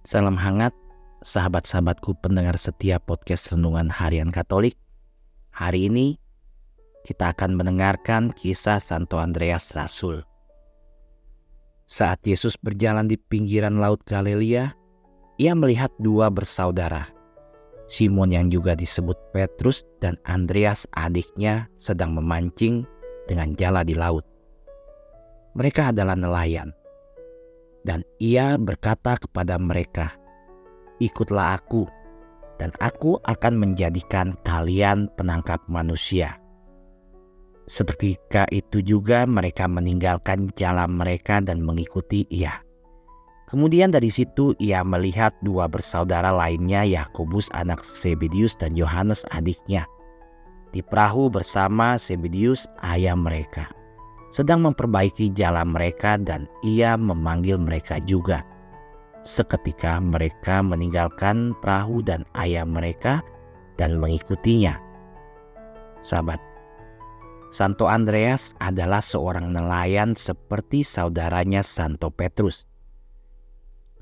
Salam hangat, sahabat-sahabatku pendengar setia podcast Renungan Harian Katolik. Hari ini kita akan mendengarkan kisah Santo Andreas Rasul. Saat Yesus berjalan di pinggiran Laut Galilea, ia melihat dua bersaudara, Simon yang juga disebut Petrus dan Andreas adiknya sedang memancing dengan jala di laut. Mereka adalah nelayan. Dan ia berkata kepada mereka, "Ikutlah aku, dan aku akan menjadikan kalian penangkap manusia." Seketika itu juga mereka meninggalkan jalan mereka dan mengikuti ia. Kemudian dari situ ia melihat dua bersaudara lainnya Yakobus anak Sebedius dan Yohanes adiknya di perahu bersama Sebedius ayah mereka sedang memperbaiki jalan mereka dan ia memanggil mereka juga. Seketika mereka meninggalkan perahu dan ayam mereka dan mengikutinya. Sahabat, Santo Andreas adalah seorang nelayan seperti saudaranya Santo Petrus.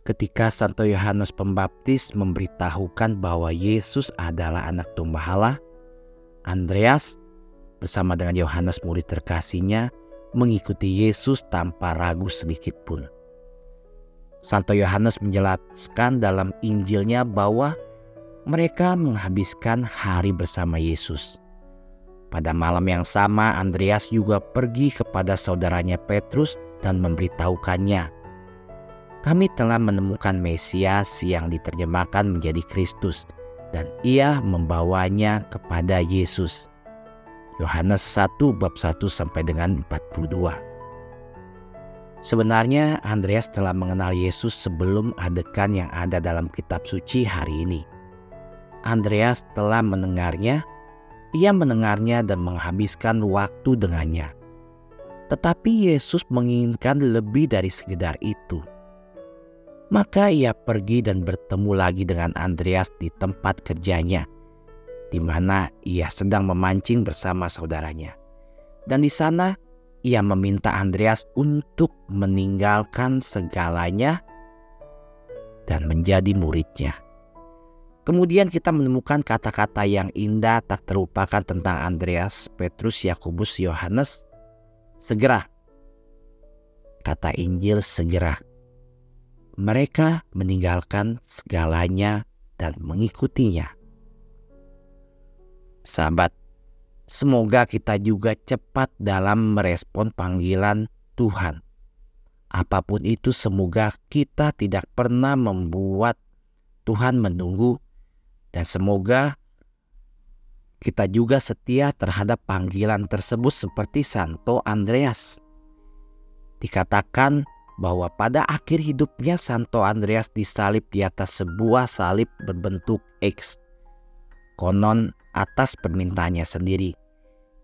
Ketika Santo Yohanes Pembaptis memberitahukan bahwa Yesus adalah anak domba Andreas bersama dengan Yohanes murid terkasihnya mengikuti Yesus tanpa ragu sedikit pun. Santo Yohanes menjelaskan dalam Injilnya bahwa mereka menghabiskan hari bersama Yesus. Pada malam yang sama, Andreas juga pergi kepada saudaranya Petrus dan memberitahukannya, "Kami telah menemukan Mesias yang diterjemahkan menjadi Kristus, dan ia membawanya kepada Yesus." Yohanes 1 bab 1 sampai dengan 42. Sebenarnya Andreas telah mengenal Yesus sebelum adegan yang ada dalam kitab suci hari ini. Andreas telah mendengarnya, ia mendengarnya dan menghabiskan waktu dengannya. Tetapi Yesus menginginkan lebih dari sekedar itu. Maka ia pergi dan bertemu lagi dengan Andreas di tempat kerjanya – di mana ia sedang memancing bersama saudaranya. Dan di sana ia meminta Andreas untuk meninggalkan segalanya dan menjadi muridnya. Kemudian kita menemukan kata-kata yang indah tak terlupakan tentang Andreas, Petrus, Yakobus, Yohanes. Segera. Kata Injil segera. Mereka meninggalkan segalanya dan mengikutinya. Sahabat, semoga kita juga cepat dalam merespon panggilan Tuhan. Apa pun itu, semoga kita tidak pernah membuat Tuhan menunggu, dan semoga kita juga setia terhadap panggilan tersebut, seperti Santo Andreas. Dikatakan bahwa pada akhir hidupnya, Santo Andreas disalib di atas sebuah salib berbentuk X. Konon atas permintaannya sendiri,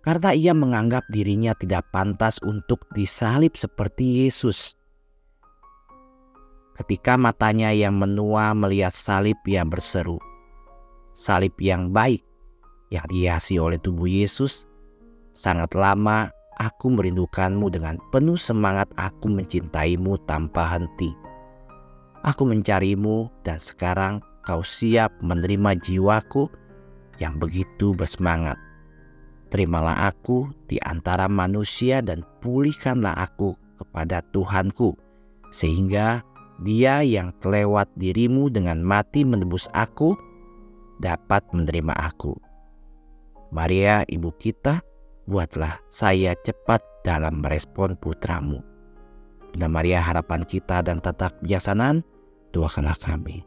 karena ia menganggap dirinya tidak pantas untuk disalib seperti Yesus. Ketika matanya yang menua melihat salib yang berseru, salib yang baik yang dihiasi oleh tubuh Yesus, sangat lama aku merindukanmu dengan penuh semangat aku mencintaimu tanpa henti. Aku mencarimu dan sekarang kau siap menerima jiwaku yang begitu bersemangat. Terimalah aku di antara manusia dan pulihkanlah aku kepada Tuhanku, sehingga dia yang kelewat dirimu dengan mati menebus aku, dapat menerima aku. Maria ibu kita, buatlah saya cepat dalam merespon putramu. Bunda Maria harapan kita dan tetap kebijaksanaan, doakanlah kami.